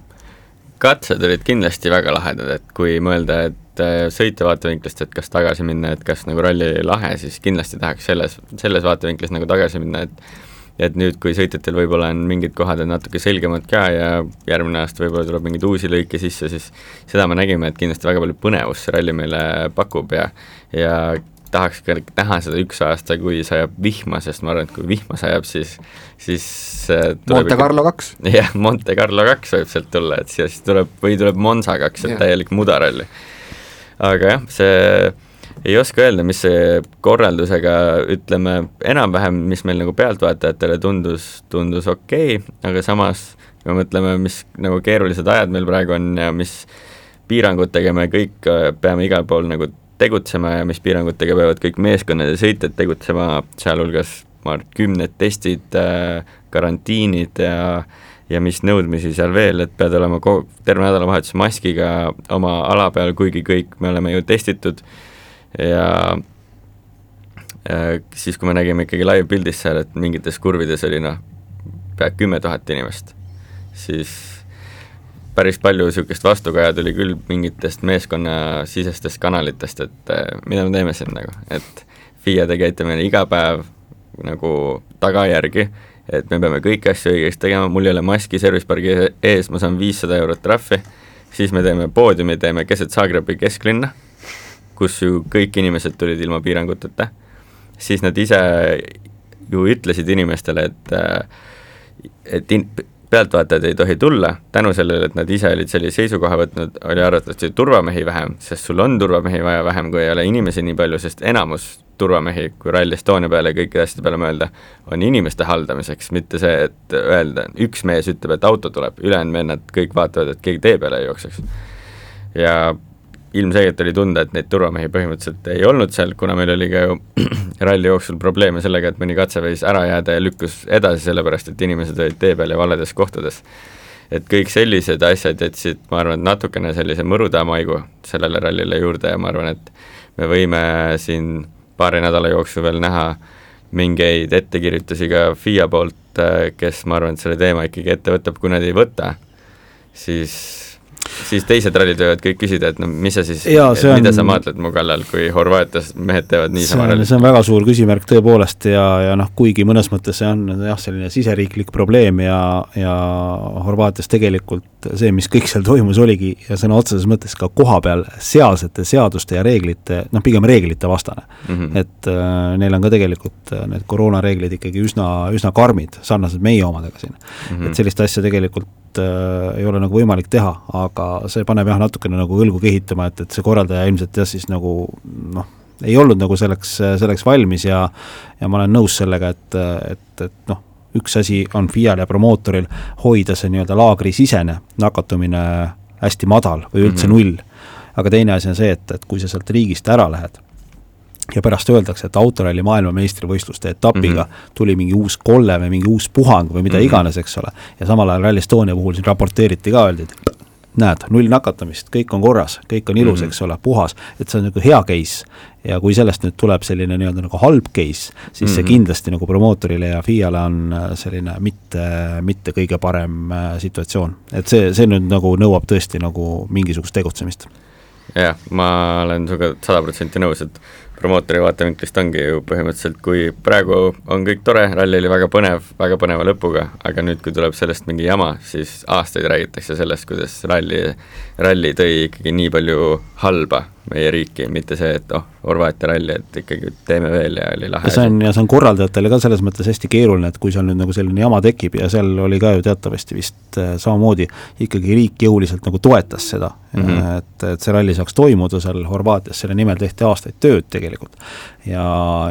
katsed olid kindlasti väga lahedad, et kui mõelda, et äh, sõitja vaatevinklist, et kas tagasi minna, et kas nagu ralli oli lahe, siis kindlasti tahaks selles, selles vaatevinklis nagu tagasi minna, et et nüüd, kui sõitjatel võib-olla on mingid kohad on natuke selgemad ka ja järgmine aasta võib-olla tuleb mingeid uusi lõike sisse, siis seda me nägime, et kindlasti väga palju põnevust see ralli meile pakub ja ja tahaks ka näha seda üks aasta, kui sajab vihma, sest ma arvan, et kui vihma sajab, siis, siis äh, Monte Carlo kaks. jah, Monte Carlo kaks võib sealt tulla, et siis tuleb, või tuleb Monza kaks, et täielik mudaralli. aga jah, see ei oska öelda, mis see korraldusega, ütleme, enam-vähem, mis meil nagu pealtvaatajatele tundus, tundus okei okay,, aga samas kui me mõtleme, mis nagu keerulised ajad meil praegu on ja mis piirangutega me kõik äh, peame igal pool nagu tegutsema ja mis piirangutega peavad kõik meeskonnad ja sõitjad tegutsema, sealhulgas ma arvan, kümned testid, äh, karantiinid ja ja mis nõudmisi seal veel, et pead olema kogu, terve nädalavahetuse maskiga oma ala peal, kuigi kõik me oleme ju testitud. Ja äh, siis, kui me nägime ikkagi live-pildis seal, et mingites kurvides oli noh, pea kümme tuhat inimest, siis päris palju niisugust vastukaja tuli küll mingitest meeskonnasisestest kanalitest, et eh, mida me teeme siin nagu, et FIA, te käite meile iga päev nagu tagajärgi, et me peame kõiki asju õigesti tegema, mul ei ole maski service pargi ees, ma saan viissada eurot trahvi, siis me teeme poodiumi, teeme keset Zagrebi kesklinna, kus ju kõik inimesed tulid ilma piiranguteta, siis nad ise ju ütlesid inimestele, et eh, et in-, pealtvaatajad ei tohi tulla, tänu sellele, et nad ise olid sellise seisukoha võtnud, oli arvatavasti turvamehi vähem, sest sul on turvamehi vaja vähem, kui ei ole inimesi nii palju, sest enamus turvamehi, kui Rally Estonia peale ja kõikide asjade peale mõelda, on inimeste haldamiseks, mitte see, et öelda, üks mees ütleb, et auto tuleb, ülejäänud vennad kõik vaatavad, et keegi tee peale ei jookseks. ja ilmselgelt oli tunda, et neid turvamehi põhimõtteliselt ei olnud seal, kuna meil oli ka ju ralli jooksul probleeme sellega, et mõni katse võis ära jääda ja lükkus edasi, sellepärast et inimesed olid tee peal ja valedes kohtades. et kõik sellised asjad jätsid, ma arvan, natukene sellise mõruda maigu sellele rallile juurde ja ma arvan, et me võime siin paari nädala jooksul veel näha mingeid ettekirjutusi ka FIA poolt, kes ma arvan, et selle teema ikkagi ette võtab, kui nad ei võta, siis siis teised rallid võivad kõik küsida, et no mis sa siis, mida on, sa maadled mu kallal, kui Horvaatias mehed teevad niisama rallit? see on väga suur küsimärk tõepoolest ja, ja noh, kuigi mõnes mõttes see on jah, selline siseriiklik probleem ja, ja Horvaatias tegelikult see, mis kõik seal toimus, oligi ja sõna otseses mõttes ka kohapeal sealsete seaduste ja reeglite, noh, pigem reeglite vastane mm. -hmm. et äh, neil on ka tegelikult äh, need koroonareeglid ikkagi üsna, üsna karmid, sarnased meie omadega siin mm. -hmm. et sellist asja tegelikult äh, ei ole nagu võimalik teha, aga see paneb jah, natukene nagu õlgu kehitama, et, et see korraldaja ilmselt jah, siis nagu noh, ei olnud nagu selleks, selleks valmis ja ja ma olen nõus sellega, et, et, et noh, üks asi on FIA-l ja promootoril hoida see nii-öelda laagrisisene nakatumine hästi madal või üldse mm -hmm. null. aga teine asi on see, et, et kui sa sealt riigist ära lähed ja pärast öeldakse, et autoralli maailmameistrivõistluste etapiga mm -hmm. tuli mingi uus kolle või mingi uus puhang või mida mm -hmm. iganes, eks ole, ja samal ajal Rally Estonia puhul siin raporteeriti ka, öeldi, et näed, null nakatumist, kõik on korras, kõik on ilus mm, -hmm. eks ole, puhas, et see on nagu hea case. ja kui sellest nüüd tuleb selline nii-öelda nagu halb case, siis mm -hmm. see mhm. kindlasti nagu promootorile ja FIA-le on äh, selline mitte, mitte kõige parem äh, situatsioon. et see, see nüüd nagu nõuab tõesti nagu mingisugust tegutsemist. jah, ma olen sinuga sada protsenti nõus, et promootori vaatevinklist ongi ju põhimõtteliselt, kui praegu on kõik tore, ralli oli väga põnev, väga põneva lõpuga, aga nüüd, kui tuleb sellest mingi jama, siis aastaid räägitakse sellest, kuidas ralli, ralli tõi ikkagi nii palju halba meie riiki, mitte see, et oh, Horvaatia ralli, et ikkagi teeme veel ja oli lahe. see on, ja see on korraldajatele ka selles mõttes hästi keeruline, et kui seal nüüd nagu selline jama tekib ja seal oli ka ju teatavasti vist äh, samamoodi, ikkagi riik jõuliselt nagu toetas seda mm, -hmm. et, et see ralli saaks toimuda seal Horvaatias, selle nimel tehti aastaid tööd tegelikult. ja,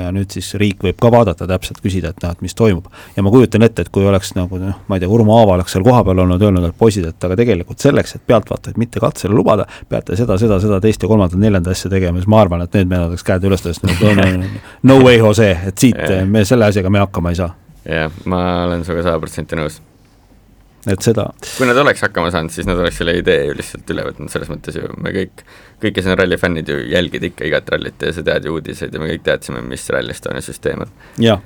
ja nüüd siis riik võib ka vaadata täpselt, küsida, et noh, et mis toimub. ja ma kujutan ette, et kui oleks nagu noh, ma ei tea, Urmo Aava oleks seal kohapeal olnud, öelnud, et poisid, et aga tegelikult selleks, et pealtvaatajaid mitte katsele lubada, peate seda, seda, seda, teist ja kolmandat, neljandat asja tegema, siis ma arvan, et need mehed oleks käed üles tõstnud, no, no, no way Jose, et siit me selle asjaga me hakkama ei saa. jah, ma olen sinuga sada protsenti nõus et seda. kui nad oleks hakkama saanud, siis nad oleks selle idee ju lihtsalt üle võtnud, selles mõttes ju me kõik, kõik, kes on ralli fännid ju jälgid ikka igat rallit ja sa tead ju uudiseid ja me kõik teadsime, mis Rally Estonia süsteem on. jah,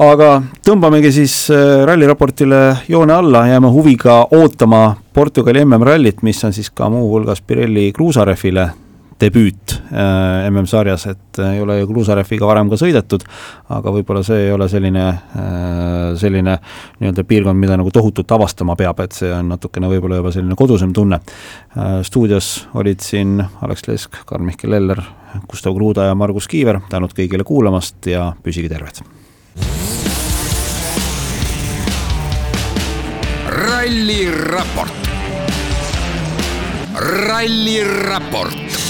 aga tõmbamegi siis äh, ralliraportile joone alla, jääme huviga ootama Portugali MM-rallit, mis on siis ka muuhulgas Pirelli Cruiserefile debüüt äh, MM-sarjas, et äh, ei ole ju Kruusarefiga varem ka sõidetud, aga võib-olla see ei ole selline selline nii-öelda piirkond, mida nagu tohutult avastama peab, et see on natukene võib-olla juba selline kodusem tunne stuudios olid siin Alex Lesk, Karl-Mihkel Eller, Gustav Kruuda ja Margus Kiiver, tänud kõigile kuulamast ja püsige terved! Ralliraport. ralliraport